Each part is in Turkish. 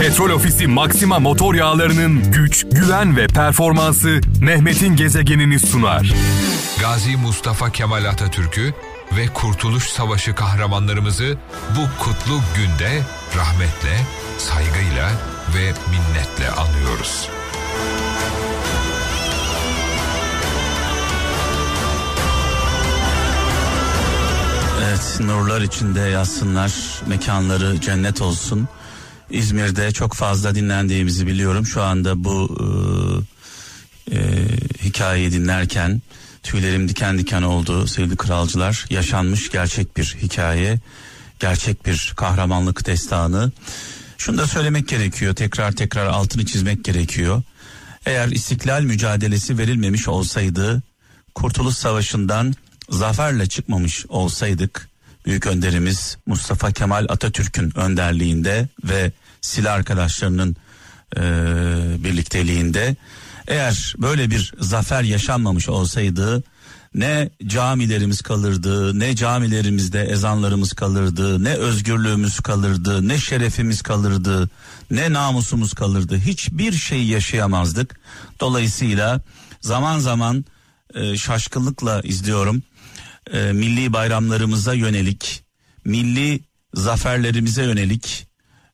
Petrol Ofisi Maxima motor yağlarının güç, güven ve performansı Mehmet'in gezegenini sunar. Gazi Mustafa Kemal Atatürk'ü ve Kurtuluş Savaşı kahramanlarımızı bu kutlu günde rahmetle, saygıyla ve minnetle anıyoruz. Evet nurlar içinde yatsınlar mekanları cennet olsun. İzmir'de çok fazla dinlendiğimizi biliyorum. Şu anda bu e, e, hikayeyi dinlerken tüylerim diken diken oldu sevgili kralcılar. Yaşanmış gerçek bir hikaye, gerçek bir kahramanlık destanı. Şunu da söylemek gerekiyor tekrar tekrar altını çizmek gerekiyor. Eğer istiklal mücadelesi verilmemiş olsaydı Kurtuluş Savaşı'ndan zaferle çıkmamış olsaydık büyük önderimiz Mustafa Kemal Atatürk'ün önderliğinde ve silah arkadaşlarının e, birlikteliğinde eğer böyle bir zafer yaşanmamış olsaydı ne camilerimiz kalırdı, ne camilerimizde ezanlarımız kalırdı, ne özgürlüğümüz kalırdı, ne şerefimiz kalırdı, ne namusumuz kalırdı. Hiçbir şey yaşayamazdık. Dolayısıyla zaman zaman e, şaşkınlıkla izliyorum. E, milli bayramlarımıza yönelik, milli zaferlerimize yönelik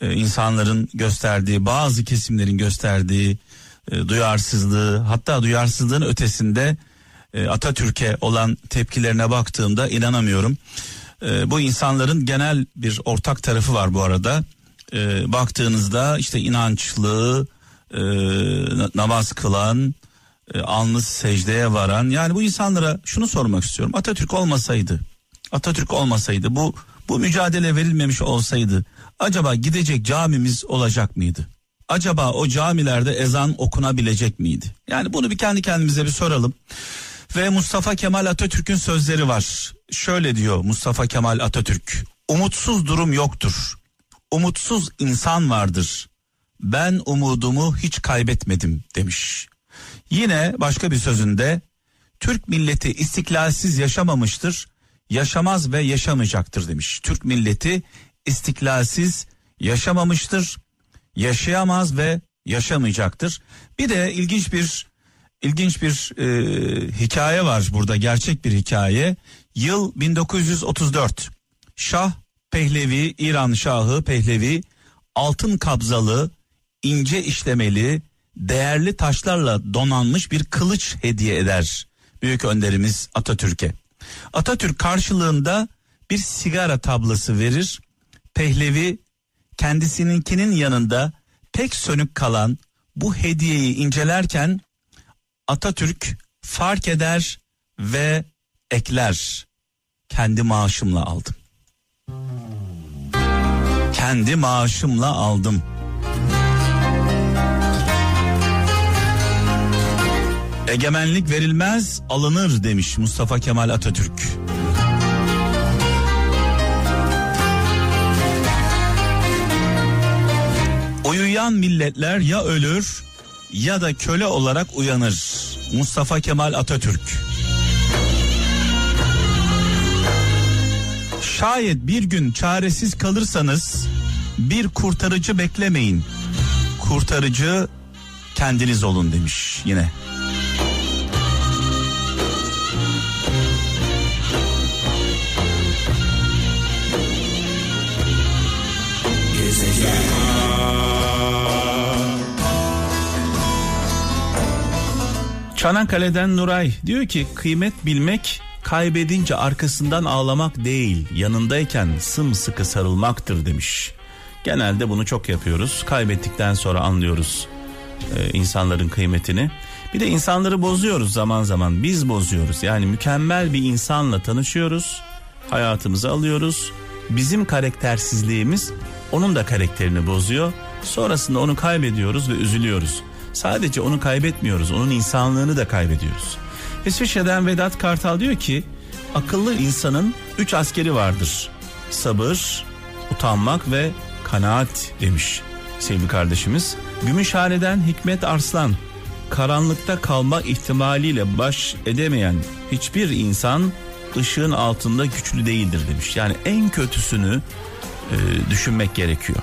e, insanların gösterdiği, bazı kesimlerin gösterdiği e, duyarsızlığı, hatta duyarsızlığın ötesinde e, Atatürk'e olan tepkilerine baktığımda inanamıyorum. E, bu insanların genel bir ortak tarafı var bu arada. E, baktığınızda işte inançlı, e, namaz kılan, e, alnı secdeye varan yani bu insanlara şunu sormak istiyorum. Atatürk olmasaydı, Atatürk olmasaydı bu bu mücadele verilmemiş olsaydı acaba gidecek camimiz olacak mıydı? Acaba o camilerde ezan okunabilecek miydi? Yani bunu bir kendi kendimize bir soralım. Ve Mustafa Kemal Atatürk'ün sözleri var. Şöyle diyor Mustafa Kemal Atatürk. Umutsuz durum yoktur. Umutsuz insan vardır. Ben umudumu hiç kaybetmedim demiş. Yine başka bir sözünde Türk milleti istiklalsiz yaşamamıştır, yaşamaz ve yaşamayacaktır demiş. Türk milleti istiklalsiz yaşamamıştır, yaşayamaz ve yaşamayacaktır. Bir de ilginç bir ilginç bir e, hikaye var burada gerçek bir hikaye. Yıl 1934. Şah Pehlevi İran Şahı Pehlevi altın kabzalı ince işlemeli değerli taşlarla donanmış bir kılıç hediye eder büyük önderimiz Atatürk'e. Atatürk karşılığında bir sigara tablası verir. Pehlevi kendisininkinin yanında pek sönük kalan bu hediyeyi incelerken Atatürk fark eder ve ekler. Kendi maaşımla aldım. Kendi maaşımla aldım. Egemenlik verilmez alınır demiş Mustafa Kemal Atatürk. Uyuyan milletler ya ölür ya da köle olarak uyanır. Mustafa Kemal Atatürk. Şayet bir gün çaresiz kalırsanız bir kurtarıcı beklemeyin. Kurtarıcı kendiniz olun demiş yine. Çanakkale'den Nuray diyor ki kıymet bilmek kaybedince arkasından ağlamak değil yanındayken sımsıkı sarılmaktır demiş. Genelde bunu çok yapıyoruz kaybettikten sonra anlıyoruz e, insanların kıymetini. Bir de insanları bozuyoruz zaman zaman biz bozuyoruz yani mükemmel bir insanla tanışıyoruz hayatımıza alıyoruz bizim karaktersizliğimiz onun da karakterini bozuyor sonrasında onu kaybediyoruz ve üzülüyoruz. Sadece onu kaybetmiyoruz, onun insanlığını da kaybediyoruz. İsviçre'den Vedat Kartal diyor ki, akıllı insanın üç askeri vardır. Sabır, utanmak ve kanaat demiş sevgili kardeşimiz. Gümüşhane'den Hikmet Arslan, karanlıkta kalma ihtimaliyle baş edemeyen hiçbir insan ışığın altında güçlü değildir demiş. Yani en kötüsünü e, düşünmek gerekiyor.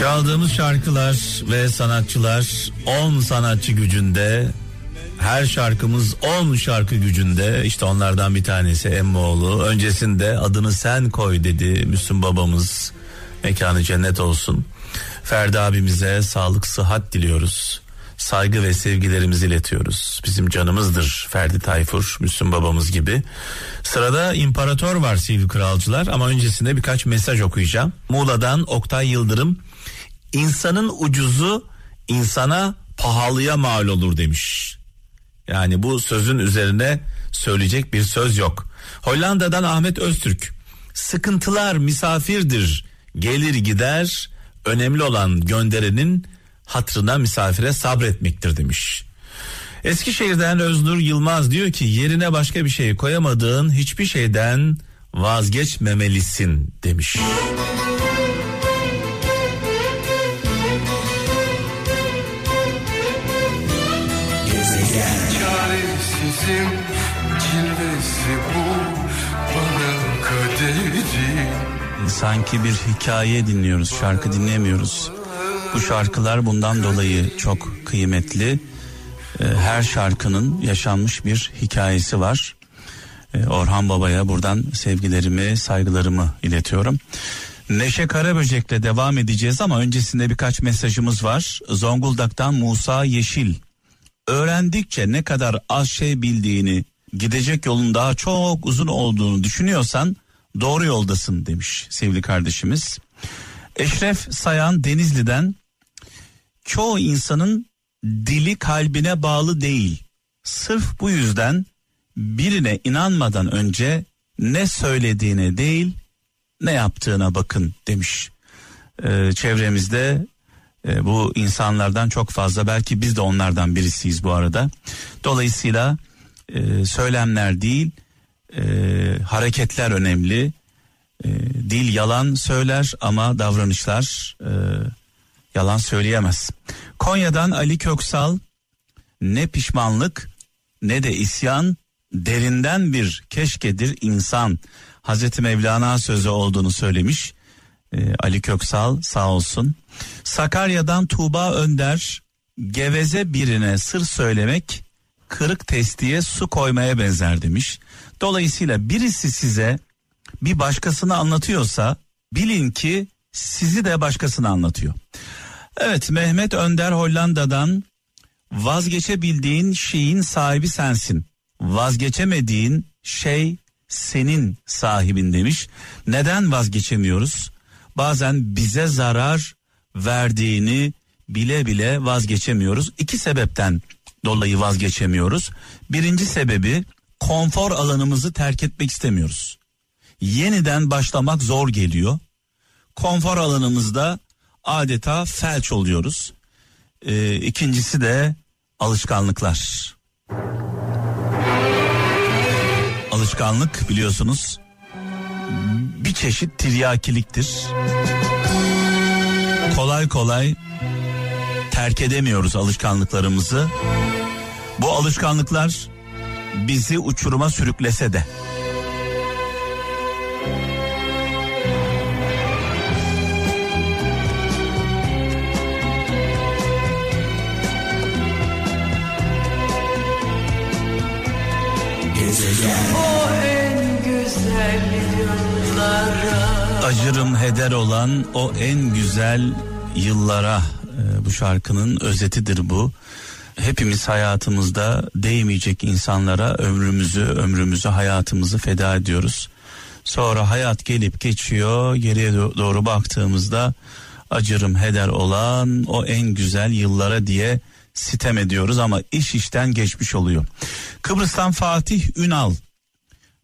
Çaldığımız şarkılar ve sanatçılar 10 sanatçı gücünde her şarkımız 10 şarkı gücünde. İşte onlardan bir tanesi Emmoğlu. Öncesinde adını sen koy dedi Müslüm babamız. Mekanı cennet olsun. Ferdi abimize sağlık sıhhat diliyoruz saygı ve sevgilerimizi iletiyoruz bizim canımızdır Ferdi Tayfur Müslüm babamız gibi sırada imparator var Silvi Kralcılar ama öncesinde birkaç mesaj okuyacağım Muğla'dan Oktay Yıldırım insanın ucuzu insana pahalıya mal olur demiş. Yani bu sözün üzerine söyleyecek bir söz yok. Hollanda'dan Ahmet Öztürk. Sıkıntılar misafirdir. Gelir gider. Önemli olan gönderenin hatrına misafire sabretmektir demiş. Eskişehir'den Öznur Yılmaz diyor ki yerine başka bir şey koyamadığın hiçbir şeyden vazgeçmemelisin demiş. Çaresizim cilvesi bu bana kaderi Sanki bir hikaye dinliyoruz, şarkı dinlemiyoruz. Bu şarkılar bundan dolayı çok kıymetli. Ee, her şarkının yaşanmış bir hikayesi var. Ee, Orhan Baba'ya buradan sevgilerimi, saygılarımı iletiyorum. Neşe Karaböcek'le devam edeceğiz ama öncesinde birkaç mesajımız var. Zonguldak'tan Musa Yeşil. Öğrendikçe ne kadar az şey bildiğini, gidecek yolun daha çok uzun olduğunu düşünüyorsan doğru yoldasın demiş sevgili kardeşimiz. Eşref Sayan Denizli'den çoğu insanın dili kalbine bağlı değil. Sırf bu yüzden birine inanmadan önce ne söylediğine değil ne yaptığına bakın demiş. Ee, çevremizde e, bu insanlardan çok fazla belki biz de onlardan birisiyiz bu arada. Dolayısıyla e, söylemler değil e, hareketler önemli. E, dil yalan söyler ama davranışlar e, yalan söyleyemez. Konya'dan Ali Köksal ne pişmanlık ne de isyan derinden bir keşkedir insan. Hazreti Mevlana sözü olduğunu söylemiş. Ee, Ali Köksal sağ olsun. Sakarya'dan Tuğba Önder geveze birine sır söylemek kırık testiye su koymaya benzer demiş. Dolayısıyla birisi size bir başkasını anlatıyorsa bilin ki sizi de başkasına anlatıyor. Evet Mehmet Önder Hollanda'dan vazgeçebildiğin şeyin sahibi sensin. Vazgeçemediğin şey senin sahibin demiş. Neden vazgeçemiyoruz? Bazen bize zarar verdiğini bile bile vazgeçemiyoruz. İki sebepten dolayı vazgeçemiyoruz. Birinci sebebi konfor alanımızı terk etmek istemiyoruz. Yeniden başlamak zor geliyor. Konfor alanımızda adeta felç oluyoruz. Ee, ikincisi de alışkanlıklar. Alışkanlık biliyorsunuz bir çeşit tiryakiliktir. Kolay kolay terk edemiyoruz alışkanlıklarımızı. Bu alışkanlıklar bizi uçuruma sürüklese de. O en güzel yıllara Acırım heder olan o en güzel yıllara e, bu şarkının özetidir bu. Hepimiz hayatımızda değmeyecek insanlara ömrümüzü, ömrümüzü, hayatımızı feda ediyoruz. Sonra hayat gelip geçiyor, geriye do- doğru baktığımızda acırım heder olan o en güzel yıllara diye sitem ediyoruz ama iş işten geçmiş oluyor. Kıbrıs'tan Fatih Ünal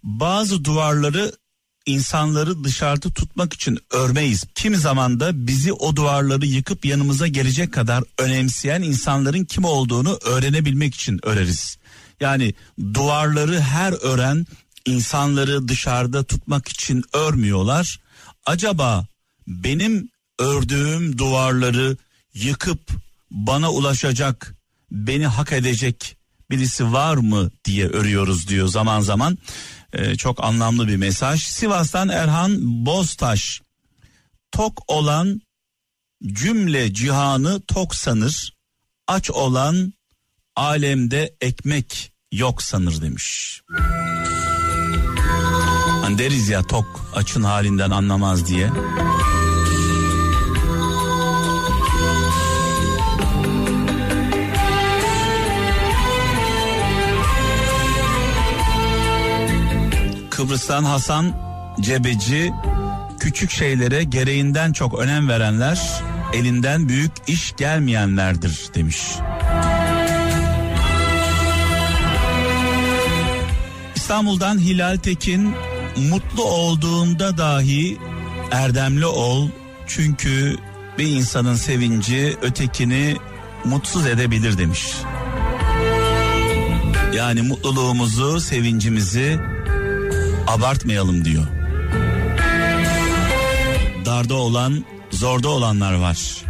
bazı duvarları insanları dışarıda tutmak için örmeyiz. Kimi zaman da bizi o duvarları yıkıp yanımıza gelecek kadar önemseyen insanların kim olduğunu öğrenebilmek için öreriz. Yani duvarları her ören insanları dışarıda tutmak için örmüyorlar. Acaba benim ördüğüm duvarları yıkıp bana ulaşacak, beni hak edecek birisi var mı diye örüyoruz diyor zaman zaman. Ee, çok anlamlı bir mesaj. Sivas'tan Erhan Boztaş. Tok olan cümle cihanı tok sanır. Aç olan alemde ekmek yok sanır demiş. Hani deriz ya tok açın halinden anlamaz diye. Kıbrıs'tan Hasan Cebeci küçük şeylere gereğinden çok önem verenler elinden büyük iş gelmeyenlerdir demiş. İstanbul'dan Hilal Tekin mutlu olduğunda dahi erdemli ol çünkü bir insanın sevinci ötekini mutsuz edebilir demiş. Yani mutluluğumuzu, sevincimizi abartmayalım diyor. Darda olan, zorda olanlar var.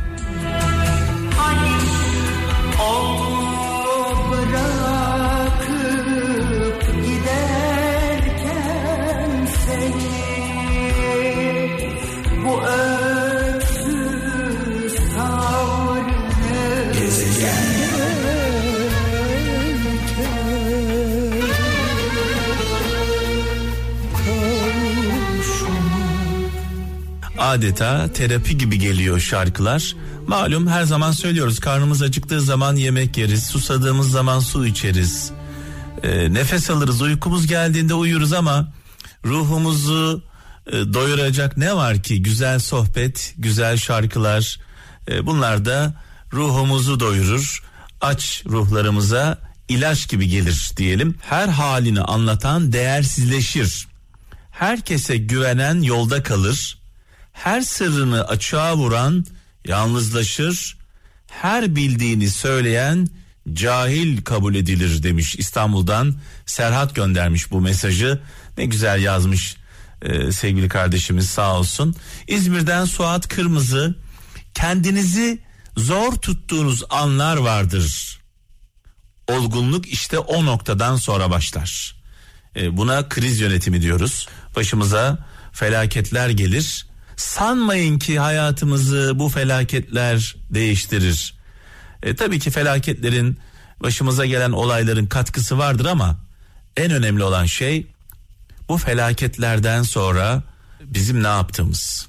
Adeta terapi gibi geliyor şarkılar. Malum her zaman söylüyoruz karnımız acıktığı zaman yemek yeriz, susadığımız zaman su içeriz. Ee, nefes alırız, uykumuz geldiğinde uyuruz ama ruhumuzu e, doyuracak ne var ki? Güzel sohbet, güzel şarkılar. e, bunlar da ruhumuzu doyurur. Aç ruhlarımıza ilaç gibi gelir diyelim. Her halini anlatan değersizleşir. Herkese güvenen yolda kalır. Her sırrını açığa vuran yalnızlaşır. Her bildiğini söyleyen cahil kabul edilir demiş İstanbul'dan Serhat göndermiş bu mesajı. Ne güzel yazmış e, sevgili kardeşimiz sağ olsun. İzmir'den Suat Kırmızı kendinizi zor tuttuğunuz anlar vardır. Olgunluk işte o noktadan sonra başlar. E, buna kriz yönetimi diyoruz. Başımıza felaketler gelir. Sanmayın ki hayatımızı bu felaketler değiştirir. E, tabii ki felaketlerin başımıza gelen olayların katkısı vardır ama en önemli olan şey bu felaketlerden sonra bizim ne yaptığımız.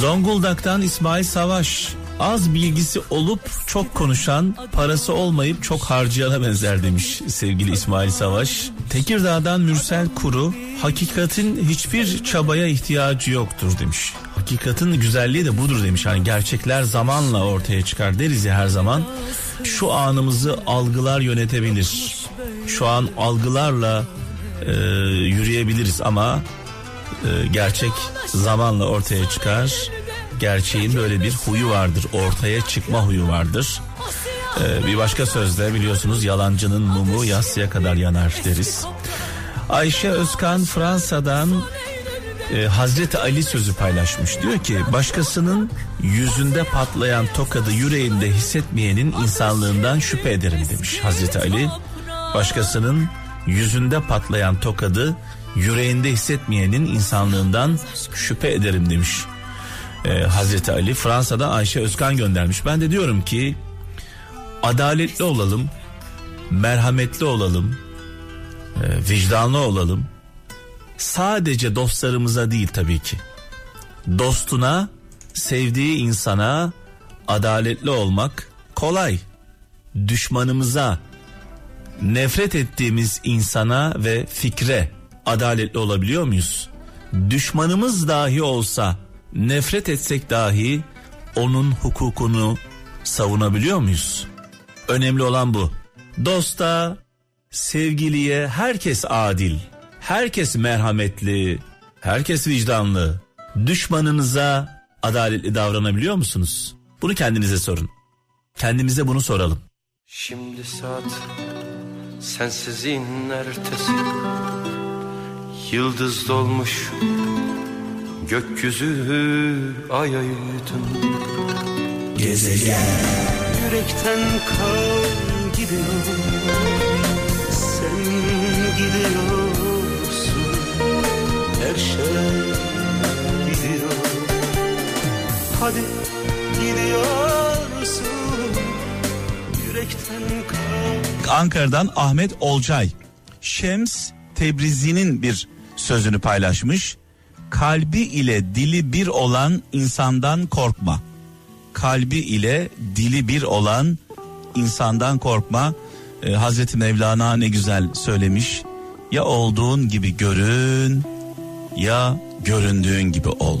Zonguldak'tan İsmail Savaş az bilgisi olup çok konuşan parası olmayıp çok harcayana benzer demiş sevgili İsmail Savaş. Tekirdağ'dan Mürsel Kuru hakikatin hiçbir çabaya ihtiyacı yoktur demiş. Hakikatin güzelliği de budur demiş. Hani gerçekler zamanla ortaya çıkar deriz ya her zaman. Şu anımızı algılar yönetebilir. Şu an algılarla e, yürüyebiliriz ama e, gerçek zamanla ortaya çıkar. Gerçeğin böyle bir huyu vardır. Ortaya çıkma huyu vardır. E, bir başka sözde biliyorsunuz yalancının mumu yassıya kadar yanar deriz. Ayşe Özkan Fransa'dan e, Hazreti Ali sözü paylaşmış. Diyor ki başkasının yüzünde patlayan tokadı yüreğinde hissetmeyenin insanlığından şüphe ederim demiş Hazreti Ali. Başkasının yüzünde patlayan tokadı yüreğinde hissetmeyenin insanlığından şüphe ederim demiş. Ee, Hazreti Ali Fransa'da Ayşe Özkan göndermiş. Ben de diyorum ki adaletli olalım, merhametli olalım, e, vicdanlı olalım. Sadece dostlarımıza değil tabii ki. Dostuna, sevdiği insana adaletli olmak kolay. Düşmanımıza, nefret ettiğimiz insana ve fikre adaletli olabiliyor muyuz? Düşmanımız dahi olsa nefret etsek dahi onun hukukunu savunabiliyor muyuz? Önemli olan bu. Dosta, sevgiliye herkes adil, herkes merhametli, herkes vicdanlı. Düşmanınıza adaletli davranabiliyor musunuz? Bunu kendinize sorun. Kendimize bunu soralım. Şimdi saat Sensizin ertesi Yıldız dolmuş Gökyüzü ay aydın Gezegen. Yürekten kan gidiyor Sen gidiyorsun. Her şey gidiyor. Hadi gidiyorsun. Yürekten kan. Ankara'dan Ahmet Olcay. Şems Tebrizi'nin bir sözünü paylaşmış. Kalbi ile dili bir olan insandan korkma. Kalbi ile dili bir olan insandan korkma. Ee, Hazreti Mevlana ne güzel söylemiş. Ya olduğun gibi görün ya göründüğün gibi ol.